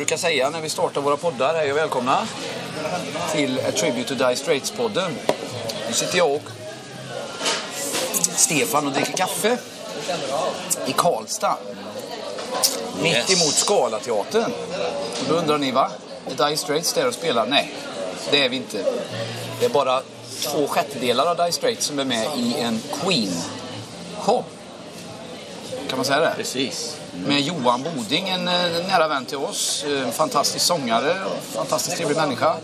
brukar säga när vi startar våra poddar. Hej och välkomna till A Tribute to Die Straits-podden. Nu sitter jag och Stefan och dricker kaffe i Karlstad. Mitt Yes. emot Scalateatern. Och Då undrar ni, va? Är Dire Straits där och spelar? Nej, det är vi inte. Det är bara två sjättedelar av Dire Straits som är med i en Queen-show. Kan man säga det? Precis. Med Johan Boding, en eh, nära vän till oss. eh, En fantastisk sångare och fantastiskt trevlig människa.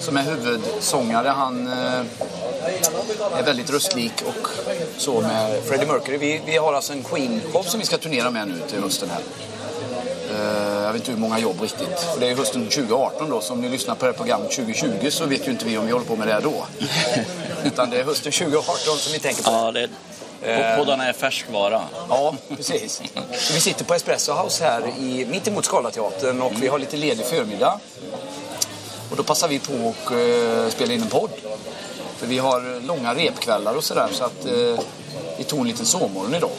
Som är huvudsångare. Han eh, är väldigt röstlik och så med Freddie Mercury. Vi, vi har alltså en Queen-show som vi ska turnera med nu till hösten här. Jag vet inte hur många jobb riktigt. För det är hösten 2018 då. Så om ni lyssnar på det här programmet 2020 så vet ju inte vi om vi håller på med det då. Utan det är hösten 2018 som vi tänker på. Ja, det. Poddarna är färskvara. Ja, precis. Så vi sitter på Espresso House här i, mitt emot Scalateatern och vi har lite ledig förmiddag. Och då passar vi på att uh, spela in en podd. För vi har långa repkvällar och sådär så att eh, vi tog en liten sovmorgon idag.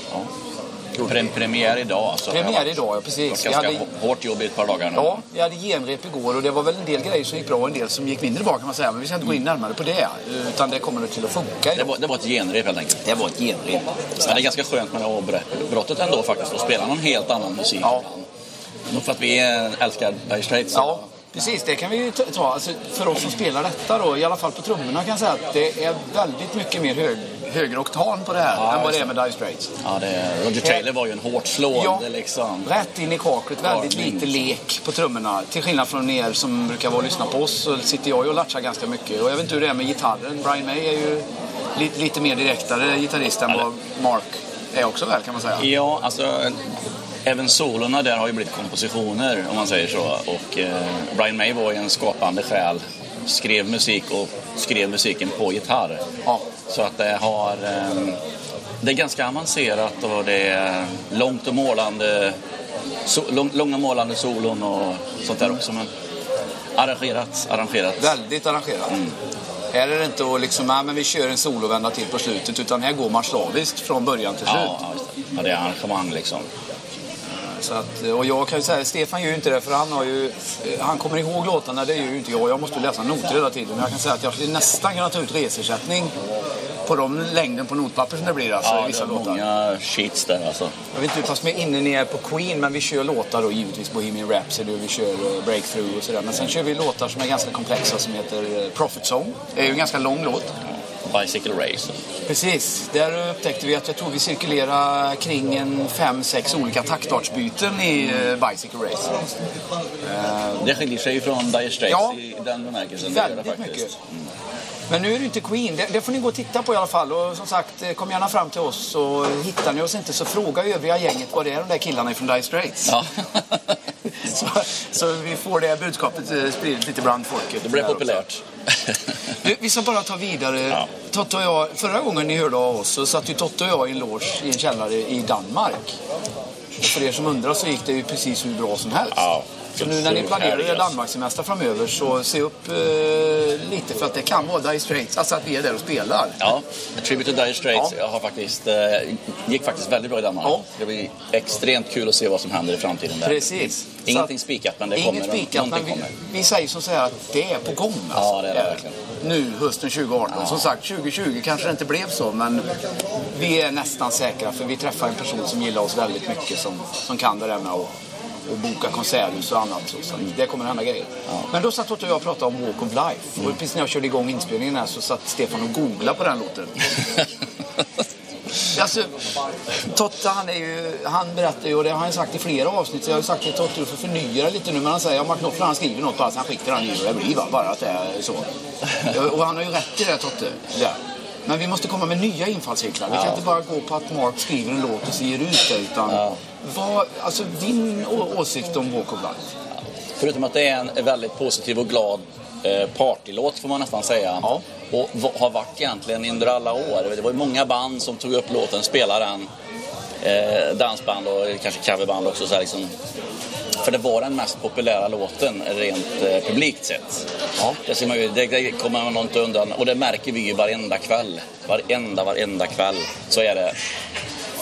Prem premiär idag alltså. Premiär idag, ja precis. Vi hade, hå- hårt jobb i ett par dagar nu. ja, vi hade genrep igår och det var väl en del grejer som gick bra och en del som gick mindre bra kan man säga. Men vi ska inte gå in närmare på det. Utan det kommer nog till att funka Det, var, det var ett genrep helt enkelt. Det var ett genrep. Men det är ganska skönt med avbrottet ändå faktiskt. Att spela någon helt annan musik. Ja. Nog för att vi eh, älskar Dire Straits. Ja, precis. Det kan vi ju ta- ta. Alltså, för oss som spelar detta då, i alla fall på trummorna kan jag säga att det är väldigt mycket mer hög, högre oktan på det här Ja, än vad det är med Dire Straits. Ja, det, Roger Taylor var ju en hårt slående Ja. liksom. Rätt in i kaklet, väldigt Carving. lite lek på trummorna. Till skillnad från er som brukar vara och lyssna på oss så sitter jag ju och latchar ganska mycket. Och jag vet inte hur det är med gitarren. Brian May är ju lite, lite mer direktare gitarrist än vad Mark är också väl kan man säga. Ja, alltså även solorna där har ju blivit kompositioner om man säger så. Och eh, Brian May var ju en skapande själ. Skrev musik och skrev musiken på gitarr. Ja. Så att det har... Eh, det är ganska avancerat och det är långt och målande, so, lång, långa målande solon och sånt där också. Men arrangerat, arrangerat. Väldigt arrangerat. Här är det inte att liksom, nej, men vi kör en solovända till på slutet utan här går man slaviskt från början till slut. Ja, ja, det är arrangemang liksom. Så att, och jag kan ju säga, Stefan gör ju inte det för han har ju, han kommer ihåg låtarna, det gör ju inte jag. Jag måste läsa noter hela tiden. Men jag kan säga att jag skulle nästan kunna ta ut resersättning på de längden på notpapper som det blir alltså, i Ja, det vissa är låtar. många sheets där alltså. Jag vet inte hur pass med inne ni är på Queen, men vi kör låtar då givetvis Bohemian Rhapsody och vi kör eh, Breakthrough och sådär. Men sen kör vi låtar som är ganska komplexa som heter eh, Prophet Song. Det är ju en ganska lång låt. Bicycle Race. Precis, där upptäckte vi att jag tror vi cirkulerar kring en fem, sex olika taktartsbyten i eh, Bicycle Race. Det skiljer sig ju från Dire Straits Ja. i den bemärkelsen. det gör det Väldigt faktiskt. Men nu är det inte Queen. Det, det får ni gå och titta på i alla fall. Och som sagt, eh, kom gärna fram till oss. Och hittar ni oss inte så fråga övriga gänget vad det är de där killarna från Dire Straits. Ja. så, så vi får det budskapet eh, spridigt lite bland folket. det blir populärt. Du, vi ska bara ta vidare. Ja. Totte och jag, förra gången ni hörde av oss så satt ju Totte och jag i en loge i en källare i Danmark. Och för er som undrar så gick det ju precis hur bra som helst. Ja, så nu när ni planerar er. Danmarkssemester framöver så se upp eh, lite för att det kan vara Dire Straits, alltså att vi är där och spelar. Ja, Tribute to Dire Straits Ja. har faktiskt, eh, gick faktiskt väldigt bra i Danmark. Ja. Det blir extremt kul att se vad som händer i framtiden där. Precis. Ingenting spikat, men det Inget kommer. spikat, men vi, kommer. vi säger så här att det är på gång. Alltså. Ja, det är det verkligen. Nu, hösten 2018. Som sagt, 2020 kanske det inte blev så, men vi är nästan säkra för vi träffar en person som gillar oss väldigt mycket som, som kan det där med att och boka konserthus och annat. Så, så att det kommer hända grejer. Men då satt Totte och jag och pratade om Walk of Life. Och precis när jag körde igång inspelningen här så satt Stefan och googlade på den låten. Alltså, Totte han är ju, han berättar ju, och det har han sagt i flera avsnitt, så jag har ju sagt till Totte, du får förnya lite nu, men han säger att Martin Knopfler han skriver något bara så han skiter han i hur det blir va? bara att det är så. Och han har ju rätt i det Totte. Ja. Men vi måste komma med nya infallsvinklar. Vi kan inte bara gå på att Mark skriver en låt och så ger ut det, utan vad, alltså din åsikt om Walk of Life? Förutom att det är en väldigt positiv och glad eh, partylåt får man nästan säga. Ja. Och har varit egentligen under alla år. Det var ju många band som tog upp låten, spelade den. Eh, dansband och kanske coverband också. Så här liksom. För det var den mest populära låten rent eh, publikt sett. Ja. Det, ser man ju, det, det kommer man inte undan. Och det märker vi ju varenda kväll. Varenda, varenda kväll så är det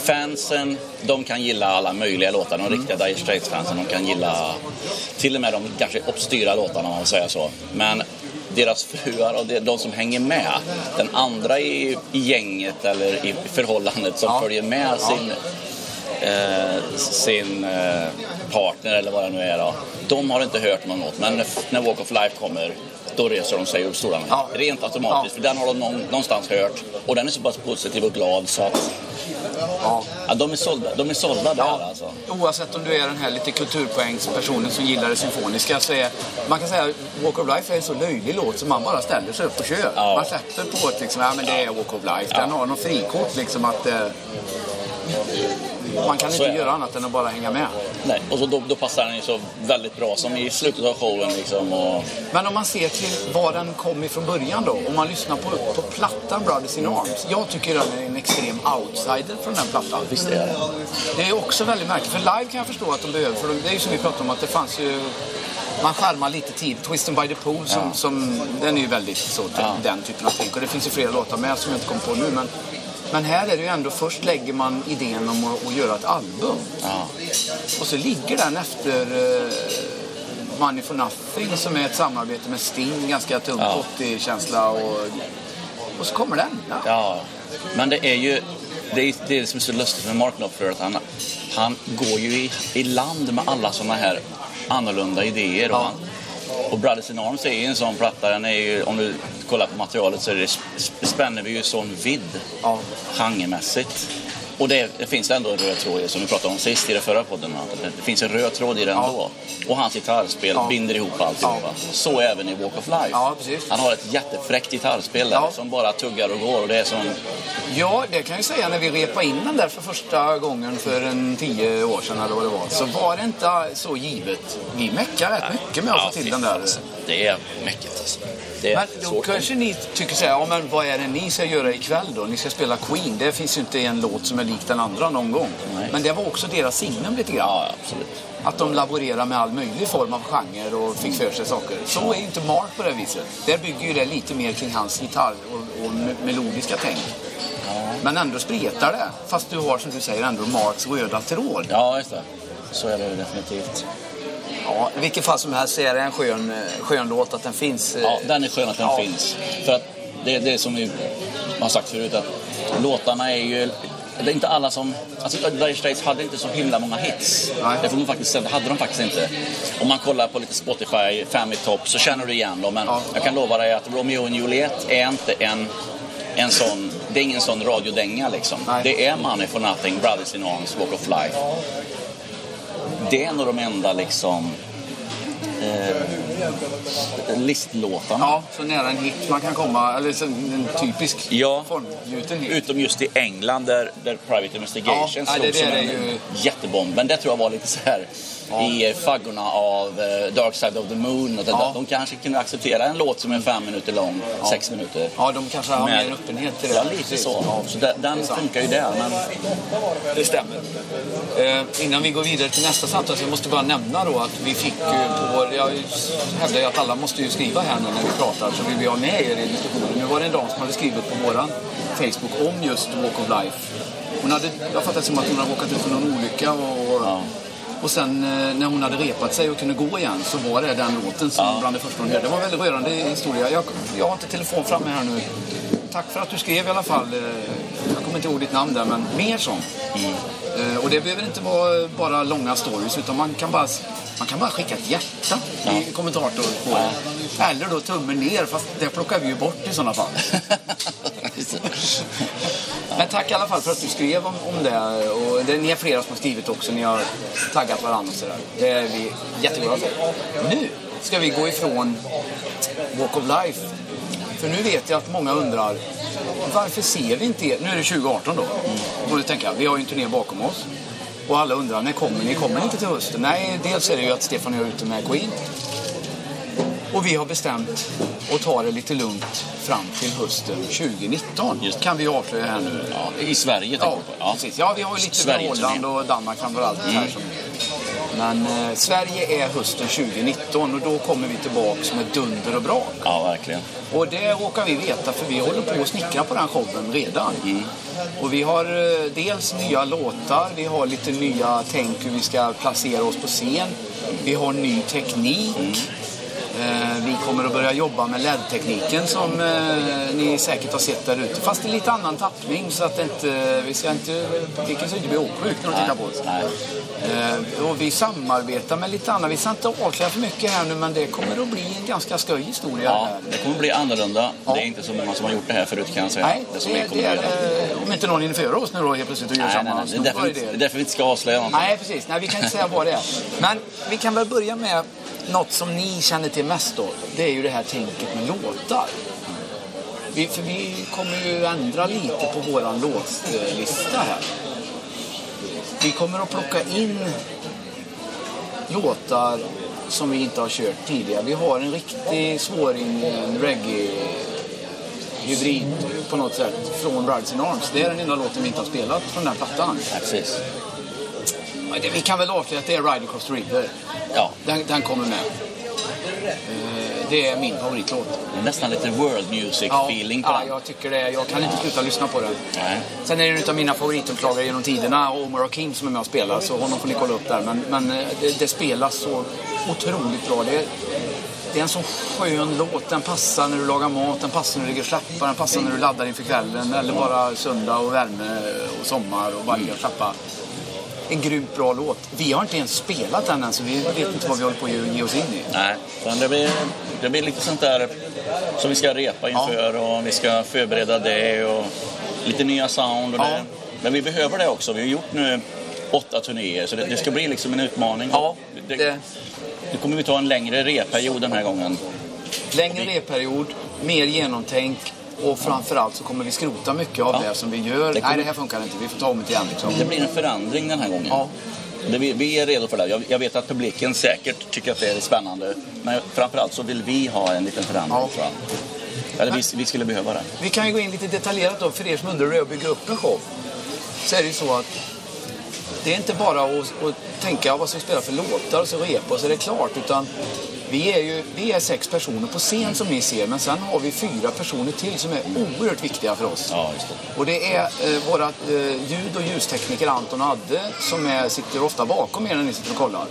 fansen, de kan gilla alla möjliga låtar. De riktiga Dire Straits-fansen, de kan gilla till och med de kanske obstyra låtarna om man säger så. Men deras fruar och de som hänger med, den andra i, i gänget eller i förhållandet som Ja. följer med sin, eh, sin eh, partner eller vad det nu är då. De har inte hört någon låt, men när, när Walk of Life kommer då reser de sig ur stolarna. Ja. Rent automatiskt, Ja. för den har de någon, någonstans hört. Och den är så pass positiv och glad så att Ja. ja, de är sålda, de är sålda där Ja, alltså. oavsett om du är den här lite kulturpoängspersonen som gillar det symfoniska så är, man kan säga att Walk of Life är en så löjlig låt som man bara ställer sig upp och kör. Man släpper på att liksom, ja, men det är Walk of Life. Den har något frikort liksom att eh, man kan Så inte göra annat än att bara hänga med. Nej, och så då, då passar den ju så väldigt bra som i slutet av showen liksom. Och, Men om man ser till var den kom ifrån början då, om man lyssnar på, på plattan Brothers in Arms. Jag tycker den är en extrem outsider från den plattan. visst är det. Det är också väldigt märkligt, för live kan jag förstå att de behöver, för det är ju som vi pratade om att det fanns ju man skärmar lite tid. Twisten by the Pool, som, Ja. som, den är ju väldigt så, Ja. den typen av tänk. Och det finns ju flera låtar med som jag inte kommer på nu. Men, men här är det ju ändå, först lägger man idén om att, att göra ett album. Ja. Och så ligger den efter uh, Money for Nothing som är ett samarbete med Sting, ganska tung Ja. 80-känsla. Och, och så kommer den. Ja. ja, men det är ju det, är, det är som är så lustigt med Mark Knopfler att han, han går ju i, i land med alla såna här annorlunda idéer. Och, Ja. han, och Brothers in Arms är ju en sån platta, den är ju, om du kollar på materialet så är det, spänner vi ju sån vidd Ja. genremässigt. Och det, det finns ändå en röd tråd i, som vi pratade om sist i den förra podden. Det, det finns en röd tråd i den Ja. ändå. Och hans gitarrspel Ja. binder ihop alltihopa. Så även i Walk of Life. Ja. Han har ett jättefräckt gitarrspel där Ja. som bara tuggar och går. Och det är som, Ja, det kan jag säga när vi repade in den där för första gången för en tio år sedan eller vad det var. Så var det inte så givet. Vi meckade rätt mycket med att få till den där. Det är mäckigt alltså. Det Men då svårt. kanske ni tycker så här, ja men vad är det ni ska göra ikväll då? Ni ska spela Queen. Det finns ju inte en låt som är lik den andra någon gång. Nej. Men det var också deras signum lite grann. Ja, absolut. Att de laborerar med all möjlig form av genre och fick för sig saker. Så är inte Mark på det viset. Där bygger ju det lite mer kring hans gitarr och, och me- melodiska tänk. Men ändå spretar det. Fast du har som du säger ändå Marks röda tråd. Ja, just det. Så är det definitivt. Ja, I vilket fall som helst är det en skön, eh, skön låt att den finns. eh, Ja, den är skön att den Ja. finns. För att det är det som vi har sagt förut att låtarna är ju... Det är inte alla som... Alltså Dire Straits hade inte så himla många hits. Nej. Det får man faktiskt säga, det hade de faktiskt inte. Om man kollar på lite Spotify, Family Top, så känner du igen dem. Men Ja. jag kan lova dig att Romeo och Juliet är inte en, en sån... Det är ingen sån radiodänga liksom. Nej. Det är Money for Nothing, Brothers in Arms, Walk of Life. Det är av de enda liksom... Eh, listlåtarna. Ja, så nära en hit man kan komma. Eller så en typisk Ja. formgjuten hit. Utom just i England där, där Private Investigation Ja, slog det där som är en ju- jättebomb. Men det tror jag var lite så här i eh, faggorna av eh, Dark Side of the Moon. Och det, Ja. De kanske kunde acceptera en låt som är fem minuter lång, sex minuter. Ja, de kanske har mer öppenhet till det. Ja, lite så. Ja. Så det, den funkar ju där. Men Det stämmer. Eh, innan vi går vidare till nästa samtal så jag måste bara nämna då att vi fick ju på vår... Jag hävdar ju att alla måste ju skriva här nu när vi pratar så vill vi ha med er i diskussionen. Nu var det en dam som hade skrivit på våran Facebook om just Walk of Life. Hon hade, jag fattar det som att hon hade råkat ut för någon olycka och, Ja. och sen eh, när hon hade repat sig och kunde gå igen så var det den låten som Ja. bland det första hon hörde. Det var en väldigt rörande historia. Jag, jag har inte telefon framme här nu. Tack för att du skrev i alla fall. Eh, Jag kommer inte ihåg ditt namn där, men mer sånt. Eh, Och det behöver inte vara bara långa stories utan man kan bara, man kan bara skicka ett hjärta i kommentator på det. Eller då tummen ner, fast det plockar vi ju bort i sådana fall. Men tack i alla fall för att du skrev om, om det. Och det, ni är flera som har skrivit också. Ni har taggat varandra och sådär. Det är vi jätteglada för. Nu ska vi gå ifrån Walk of Life. För nu vet jag att många undrar varför ser vi inte er? Nu är det 2018 då. Och då tänker jag, vi har ju en turné bakom oss. Och alla undrar, när kommer ni? Kommer ni inte till hösten? Nej, dels är det ju att Stefan är ute med Queen. Och vi har bestämt att ta det lite lugnt fram till hösten 2019. Just. Kan vi avslöja här nu. ja, I Sverige tänker Ja, på. Ja. precis. Ja, vi har ju lite med. Holland och Danmark framförallt här som Men eh, Sverige är hösten 2019 och då kommer vi tillbaks med dunder och brak. Ja, verkligen. Och det råkar vi veta för vi håller på att snickra på den showen redan. Mm. Och vi har eh, dels nya låtar, vi har lite nya tänk hur vi ska placera oss på scen. Vi har ny teknik. Mm. Eh, Vi kommer att börja jobba med LED-tekniken som eh, ni säkert har sett där ute. Fast i lite annan tappning så att det inte, vi ska inte, publiken ska inte bli åksjuk när de tittar på oss. Nej. Eh, Och vi samarbetar med lite annat. Vi ska inte avslöja för mycket här nu men det kommer att bli en ganska skoj historia Ja, här. det kommer bli annorlunda. Ja. Det är inte så många som har gjort det här förut kan jag säga. Nej, det det, det att är, om inte någon inför oss nu då helt plötsligt och gör Nej, nej, samma nej. Det är därför, stora vi inte- det är därför vi inte ska avslöja någonting. Nej, precis. Nej, vi kan inte säga vad det är. Men vi kan väl börja med något som ni känner till mest då. Det är ju det här tänket med låtar. Vi, för vi kommer ju ändra lite på våran låtlista här. Vi kommer att plocka in låtar som vi inte har kört tidigare. Vi har en riktig svåring reggae-hybrid på något sätt från Rides in Arms. Det är den enda låten vi inte har spelat från den plattan. Ja, precis. Det- Vi kan väl avslöja att det är Ride Across the River. Ja, Den, den kommer med. Eh, Det är min favoritlåt. nästan lite world music-feeling på ja, den. jag tycker det. Jag kan inte sluta lyssna på den. Nej. Sen är det en av mina favoritupplagare genom tiderna, Omar Hakim, som är med och spelar. Så honom får ni kolla upp där. Men, men eh, det, det spelas så otroligt bra. Det är, det är en sån skön låt. Den passar när du lagar mat, den passar när du ligger och slappar, den passar när du laddar inför kvällen. Eller bara söndag och värme och sommar och bara ligga och slappa. En grymt bra låt. Vi har inte ens spelat den än, så vi vet inte vad vi håller på att ge oss in i. Nej, det blir, det blir lite sånt där som vi ska repa inför och vi ska förbereda det och lite nya sound. Och Ja. det. Men vi behöver det också. Vi har gjort nu åtta turnéer så det, det ska bli liksom en utmaning. Ja, det, det- Nu kommer vi ta en längre repperiod den här gången. Längre reperiod, mer genomtänk och framförallt så kommer vi skrota mycket av Ja. det som vi gör. Det kommer- Nej, det här funkar inte. Vi får ta om det igen. Liksom. Det blir en förändring den här gången. Ja. Det, vi, vi är redo för det. Jag, jag vet att publiken säkert tycker att det är spännande. Men framförallt så vill vi ha en liten förändring. Ja. Tror jag. Eller vi, vi skulle behöva det. Vi kan ju gå in lite detaljerat då för er som undrar hur att bygga upp en show. Så är det ju så att det är inte bara att, att tänka vad ska vi spela för låtar och så repa och så är det klart. Utan vi är ju vi är sex personer på scen som ni ser men sen har vi fyra personer till som är oerhört viktiga för oss. Ja, det. Och det är eh, våra eh, ljud och ljustekniker Anton och Adde som är, sitter ofta bakom er när ni sitter och kollar.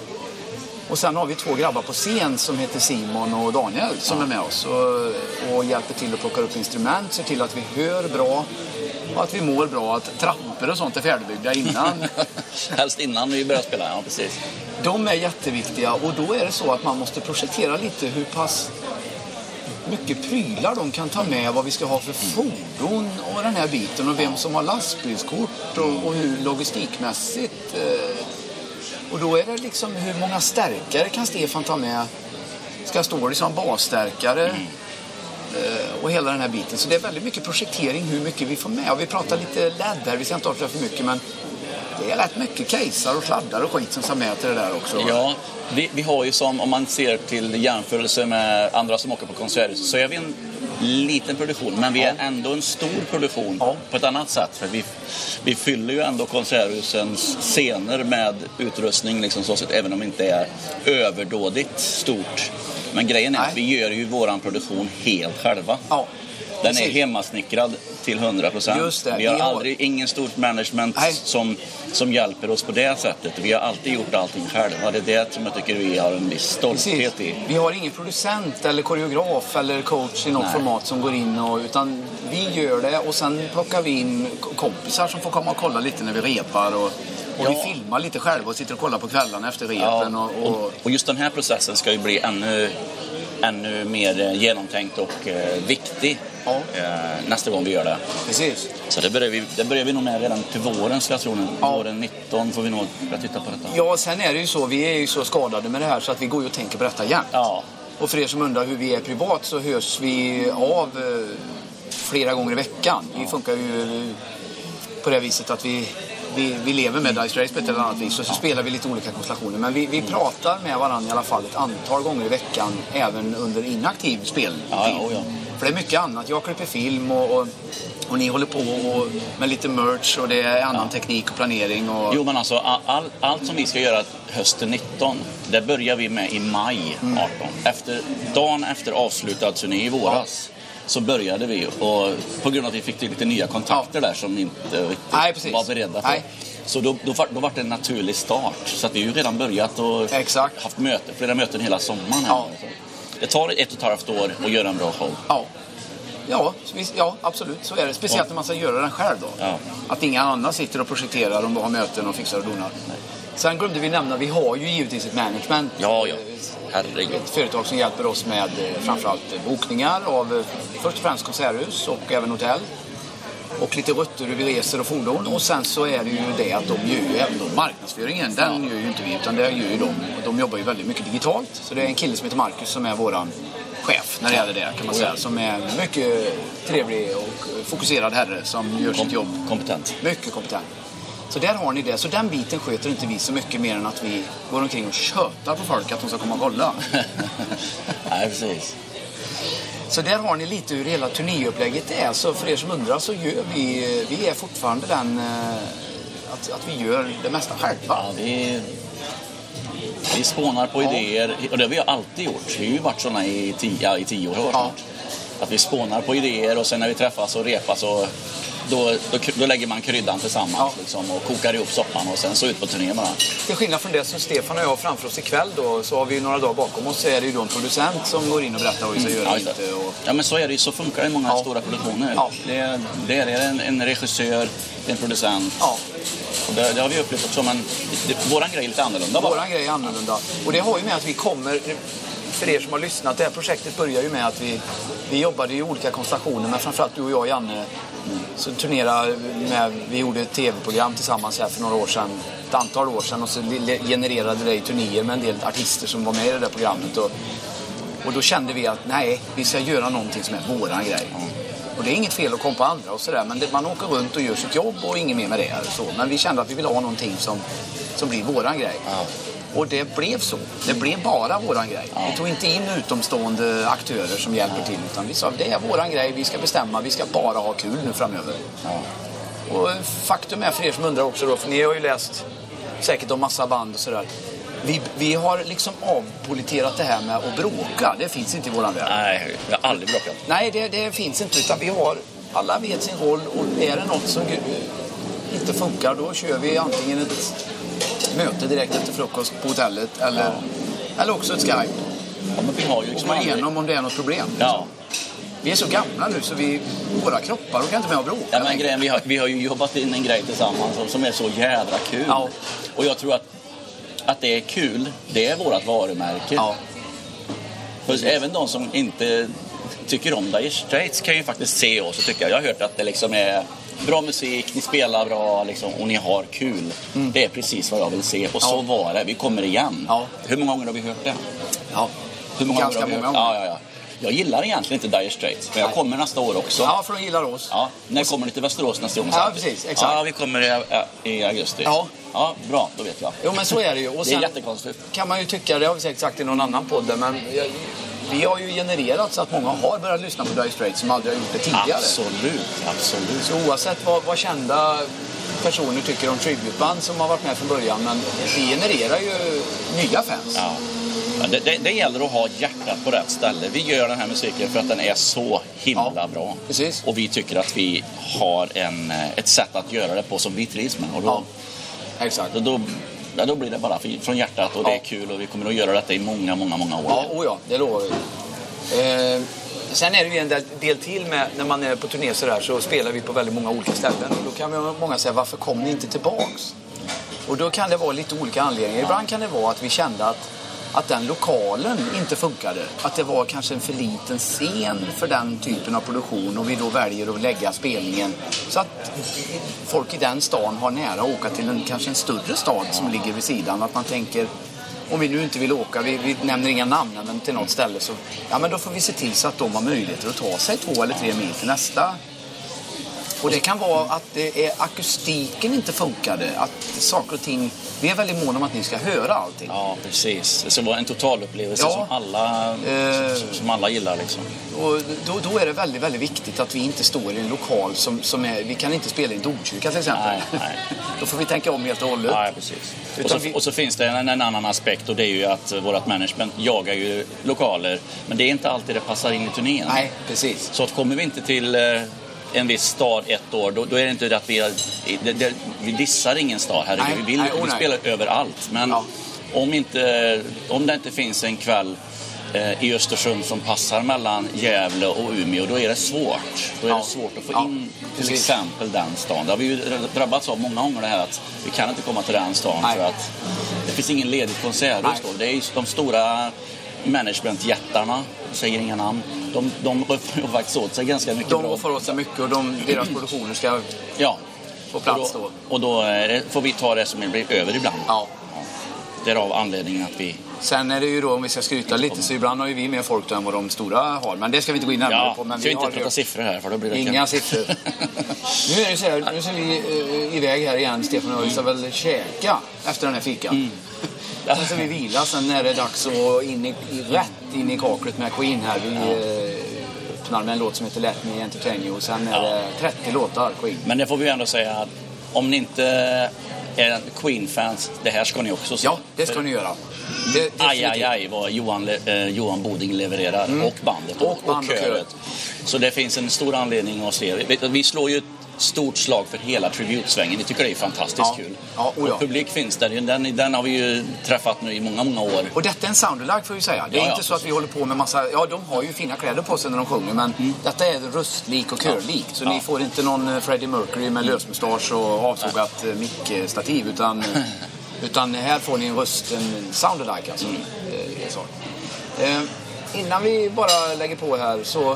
Och sen har vi två grabbar på scen som heter Simon och Daniel som är med oss och, och hjälper till att plocka upp instrument, ser till att vi hör bra och att vi mår bra, att trappor och sånt är färdigbyggda innan. Helst innan vi börjar spela, ja precis. De är jätteviktiga och då är det så att man måste projektera lite hur pass mycket prylar de kan ta med, vad vi ska ha för fordon och den här biten och vem som har lastbilskort och, och hur logistikmässigt. Eh, och då är det liksom hur många stärkare kan Stefan ta med? Ska stå liksom basstärkare? Eh, och hela den här biten. Så det är väldigt mycket projektering hur mycket vi får med. Och vi pratar lite LED här, vi ska inte avslöja för mycket men det är rätt mycket casear och sladdar och skit som ska med till det där också. Ja, vi, vi har ju som, om man ser till jämförelse med andra som åker på konserthus, så är vi en liten produktion, men vi är ändå en stor produktion Ja. på ett annat sätt. För vi, vi fyller ju ändå konserthusens scener med utrustning, liksom så sett, även om det inte är överdådigt stort. Men grejen är att Nej. vi gör ju våran produktion helt själva. Ja, Den är precis. hemmasnickrad till 100 procent. Vi har aldrig, ingen stort management Nej. som, som hjälper oss på det sättet. Vi har alltid gjort allting själva. Det är det som jag tycker vi har en viss Precis. stolthet i. Vi har ingen producent eller koreograf eller coach i något Nej. format som går in och, utan vi gör det och sen plockar vi in kompisar som får komma och kolla lite när vi repar och, och vi Ja. filmar lite själva och sitter och kollar på kvällarna efter repen Ja, och, och, och, just den här processen ska ju bli ännu, ännu mer eh, genomtänkt och eh, viktig Ja. eh, nästa gång vi gör det. precis. Så det börjar, vi, det börjar vi nog med redan till våren, ska jag tro. nu. Ja. Våren 19 får vi nog börja titta på detta. Ja, sen är det ju så, vi är ju så skadade med det här så att vi går ju och tänker på detta igen. Ja, Och för er som undrar hur vi är privat så hörs vi av eh, flera gånger i veckan. Vi funkar ju på det viset att vi, vi, vi lever med Dice Race på ett eller annat vis och så spelar vi lite olika konstellationer. Men vi, vi pratar med varandra i alla fall ett antal gånger i veckan även under inaktiv speltid. Ja, ja, oh ja. För det är mycket annat. Jag klipper film och, och Och ni håller på och, med lite merch och det är annan teknik och planering. Och... Jo, men alltså all, all, allt som vi ska göra hösten 19, det börjar vi med i maj 18. Efter, dagen efter avslutad turné i våras så började vi och på grund av att vi fick lite nya kontakter där som inte riktigt Nej, var beredda för. Nej. Så då, då, då var det en naturlig start. Så att vi har ju redan börjat och Exakt. haft möten, flera möten hela sommaren. Här. Ja. Det tar ett och ett halvt år att göra en bra show. Ja. Ja, ja, absolut. Så är det. Speciellt när man ska göra den själv då. Ja. Att inga andra sitter och projekterar och har möten och fixar och donar. Sen glömde vi nämna, vi har ju givetvis ett management. Ja, ja. Herregud. Ett företag som hjälper oss med eh, framförallt eh, bokningar av eh, först och främst konserthus och även hotell. Och lite rutter hur vi reser och fordon. Och sen så är det ju det att de gör ju även då marknadsföringen. Den gör ju inte vi utan det gör ju de. De jobbar ju väldigt mycket digitalt. Så det är en kille som heter Marcus som är våran chef när det gäller det kan man säga. Som är mycket trevlig och fokuserad herre som gör sitt jobb Kompetent. mycket kompetent. Så där har ni det. Så den biten sköter inte vi så mycket mer än att vi går omkring och tjötar på folk att de ska komma och kolla. Nej, precis. Så där har ni lite hur hela turnéupplägget är. Så för er som undrar så gör vi, vi är fortfarande den eh, att, att vi gör det mesta själva. Ja, vi, vi spånar på Ja. idéer och det har vi alltid gjort. Vi har ju varit sådana i tio, ja, i tio år Ja. snart. Att vi spånar på idéer och sen när vi träffas och repas och då, då, då lägger man kryddan tillsammans Ja. liksom, och kokar ihop soppan och sen så ut på turné bara. Till skillnad från det som Stefan och jag har framför oss ikväll då, så har vi ju några dagar bakom oss så är det ju då en producent som går in och berättar vad vi ska göra Ja, inte. Och, ja men så är det ju. Så funkar det i många Ja. stora produktioner. Ja. Det, det är en, en regissör, en producent. ja, Och det, det har vi upplevt också men det, våran grej är lite annorlunda bara. Våran grej är annorlunda. Och det har ju med att vi kommer, för er som har lyssnat, det här projektet börjar ju med att vi, vi jobbade i olika konstellationer, men framförallt du och jag Janne så turnerade med, vi gjorde ett tv-program tillsammans här för några år sedan, ett antal år sedan och så genererade det i turnéer med en del artister som var med i det där programmet. Och, och då kände vi att nej, vi ska göra någonting som är våran grej. Och det är inget fel att komma på andra och sådär, men det, man åker runt och gör sitt jobb och inget mer med det. Så. Men vi kände att vi ville ha någonting som, som blir våran grej. Ja. Och det blev så. Det blev bara våran grej. Vi tog inte in utomstående aktörer som hjälper till. Utan vi sa det är våran grej, vi ska bestämma, vi ska bara ha kul nu framöver. Och faktum är för er som undrar också då, för ni har ju läst säkert om massa band och sådär. Vi, vi har liksom avpoliterat det här med att bråka. Det finns inte i våran värld. Nej, jag har aldrig bråkat. Nej, det, det finns inte. Utan vi har, alla vet sin roll och är det något som inte funkar då kör vi antingen ett möte direkt efter frukost på hotellet eller, eller också ett Skype. Ja, men vi har ju Och liksom gå aldrig... igenom om det är något problem. Ja. Vi är så gamla nu så vi, våra kroppar orkar inte med att bråka. Ja, men grejen, vi, har, vi har ju jobbat in en grej tillsammans som, som är så jädra kul. Ja. Och jag tror att, att det är kul, det är vårt varumärke. Ja, För även de som inte tycker om Dire Straits kan ju faktiskt se oss och tycka, jag har hört att det liksom är bra musik, ni spelar bra liksom, och ni har kul. Det är precis vad jag vill se. Och så Mm. Ja. var det, vi kommer igen. Ja. Hur många gånger har vi hört det? ja. Hur många Ganska gånger har vi många gånger. Ja, ja, ja. Jag gillar egentligen inte Dire Straits, men jag Nej. kommer nästa år också. ja, för de gillar oss. Ja, när kommer ni till Västerås nästa gång? Ja, precis, exakt. Ja, vi kommer i, i augusti. Ja. ja, bra, då vet jag. Jo, men så är det ju. Och Det är sen jättekonstigt. kan man ju tycka, det har vi säkert sagt i någon annan podd, men vi har ju genererat så att många har börjat lyssna på Dire Straits som aldrig har gjort det tidigare. Absolut, absolut. Så oavsett vad, vad kända personer tycker om tributeband som har varit med från början, men vi genererar ju nya fans. Ja. Det, det, det gäller att ha hjärtat på rätt ställe. Vi gör den här musiken för att den är så himla Ja, bra. precis. Och vi tycker att vi har en, eh, ett sätt att göra det på som vi trivs med. Och då, Ja, exakt. då, då, ja, då blir det bara från hjärtat och det är Ja. kul och vi kommer att göra detta i många, många, många år. Ja, oh ja, det lovar vi. Eh, sen är det ju en del, del till med när man är på turné så där så spelar vi på väldigt många olika ställen. Och då kan vi, många säga varför kom ni inte tillbaks? Och då kan det vara lite olika anledningar. Ibland kan det vara att vi kände att, att den lokalen inte funkade. Att det var kanske en för liten scen för den typen av produktion och vi då väljer att lägga spelningen så att folk i den stan har nära att åka till en, kanske en större stad som ligger vid sidan. Att man tänker om vi nu inte vill åka, vi, vi nämner inga namn, men till något ställe så ja, men då får vi se till så att de har möjligheter att ta sig två eller tre mil till nästa och det kan vara att är akustiken inte funkade. Att saker och ting... Vi är väldigt måna om att ni ska höra allting. Ja, precis. Det ska vara en totalupplevelse Ja. som, alla, Eh. som, alla gillar. Liksom. Och då, då är det väldigt, väldigt viktigt att vi inte står i en lokal som, som är... Vi kan inte spela i en domkyrka till exempel. Nej, nej. då får vi tänka om helt och hållet. Ja, precis. Och så, vi- och så finns det en, en annan aspekt och det är ju att vårt management jagar ju lokaler. Men det är inte alltid det passar in i turnén. Nej, precis. Så att kommer vi inte till eh, en viss stad ett år, då, då är det inte att vi, det, det, vi dissar ingen stad. Herregud, Nej, vi vill nej, oh, vi nej. spelar överallt. Men Ja. om, inte, om det inte finns en kväll eh, i Östersund som passar mellan Gävle och Umeå, då är det svårt. Då är Ja. det svårt att få Ja, in till precis. exempel den stan. Det har vi ju drabbats av många gånger det här att vi kan inte komma till den stan Nej. för att det finns ingen ledig konserthus då. Det är de stora managementjättarna, säger inga namn, de, de ju faktiskt åt sig ganska mycket De bra. får åt sig mycket och de, deras produktioner ska Ja. få plats och då. då. Och då det, får vi ta det som blir över ibland. Ja. Därav anledningen att vi... Sen är det ju då, om vi ska skryta lite, så ibland har ju vi mer folk då än vad de stora har. Men det ska vi inte gå in närmare Ja, på. Men ska vi inte har prata ju sitter här för då blir det... inga siffror. Nu är det så här, nu ska vi eh, iväg här igen, Stefan och jag. Vi ska väl käka efter den här fikan. Mm. Sen ska vi vila, sen är det dags att in i, rätt in i kaklet med Queen här. Vi eh, öppnar med en låt som heter Let Me Entertain You och sen är Ja. det 30 låtar Queen. Men det får vi ändå säga att om ni inte Queen-fans, det här ska ni också se. Ja, det ska ni göra. Det, Aj, aj, definitivt. aj vad Johan, eh, Johan Boding levererar. Och bandet Mm. Och band och köret. Så det finns en stor anledning att se. Vi, vi slår ju stort slag för hela tributesvängen. Vi tycker det är fantastiskt Ja. kul. Ja, oh ja. Och publik finns där. Den, den har vi ju träffat nu i många, många år. Och detta är en soundalike får vi säga. Det är Ja, inte så att vi håller på med massa... Ja, de har ju fina kläder på sig när de sjunger men detta är röstlik och körlik. Så ni får inte någon eh, Freddie Mercury med lösmustasch och avsågat eh, mickstativ utan, eh, utan här får ni en röst, en soundalike alltså. Så. Eh, innan vi bara lägger på här så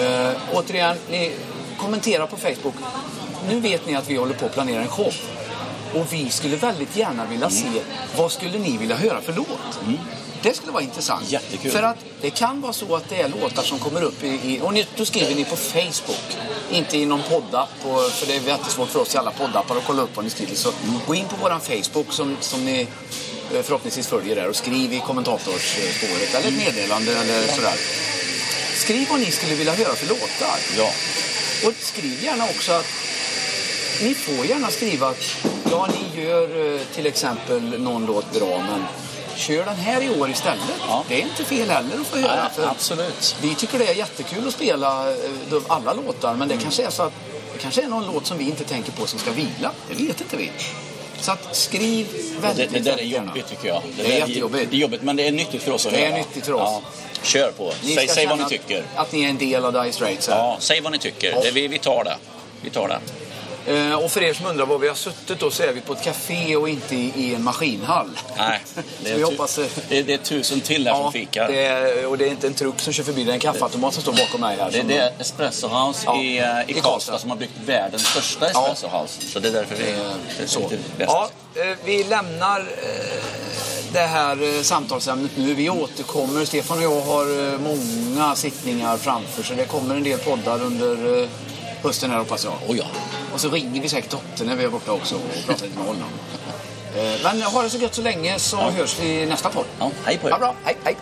eh, återigen, ni kommenterar på Facebook. Nu vet ni att vi håller på att planera en show. Och vi skulle väldigt gärna vilja se, vad skulle ni vilja höra för låt? Det skulle vara intressant. Jättekul. För att det kan vara så att det är låtar som kommer upp i... i och ni, då skriver ni på Facebook. Inte i någon poddapp, och, för det är jättesvårt för oss i alla poddappar att kolla upp vad ni skriver. Så gå in på våran Facebook som, som ni eh, förhoppningsvis följer där och skriv i kommentatorsspåret eller ett meddelande eller sådär. Skriv vad ni skulle vilja höra för låtar. Ja. Och skriv gärna också att ni får gärna skriva att ja, ni gör eh, till exempel någon låt bra, men kör den här i år istället. Ja. Det är inte fel heller att få göra. Ja, absolut. vi tycker det är jättekul att spela eh, alla låtar, men det kanske är så att det kanske är någon låt som vi inte tänker på som ska vila. Det vet inte vi. Så att skriv Det, väldigt, det där är jobbigt tycker jag. Det är där jättejobbigt. Det är jobbigt men det är nyttigt för oss att Det är höra. nyttigt för oss. Ja. Kör på. Ni Säg, säg vad ni tycker. Att, att ni är en del av Dire Straits. Ja, säg vad ni tycker. Det, vi, vi tar det. Vi tar det. Eh, och för er som undrar var vi har suttit då så är vi på ett café och inte i, i en maskinhall. Nej, det vi är, hoppas... eh, det, det är tusen till här som fikar. det är, och det är inte en truck som kör förbi, det är en kaffeautomat som står bakom mig här. Det är som- det Espresso House Ja, i, eh, i i Karlstad Karlstad. som har byggt världens största Espresso House. Så det är därför vi Eh, det är så. Ja, eh, vi lämnar eh, det här eh, samtalsämnet nu. Vi återkommer. Stefan och jag har eh, många sittningar framför så det kommer en del poddar under eh, hösten här hoppas jag. Oh, ja. Och så ringer vi säkert dottern när vi är borta också och pratar lite med honom. Men ha det så gött så länge så hörs vi nästa podd. Ja, hej på er. Ja, bra. Hej, hej.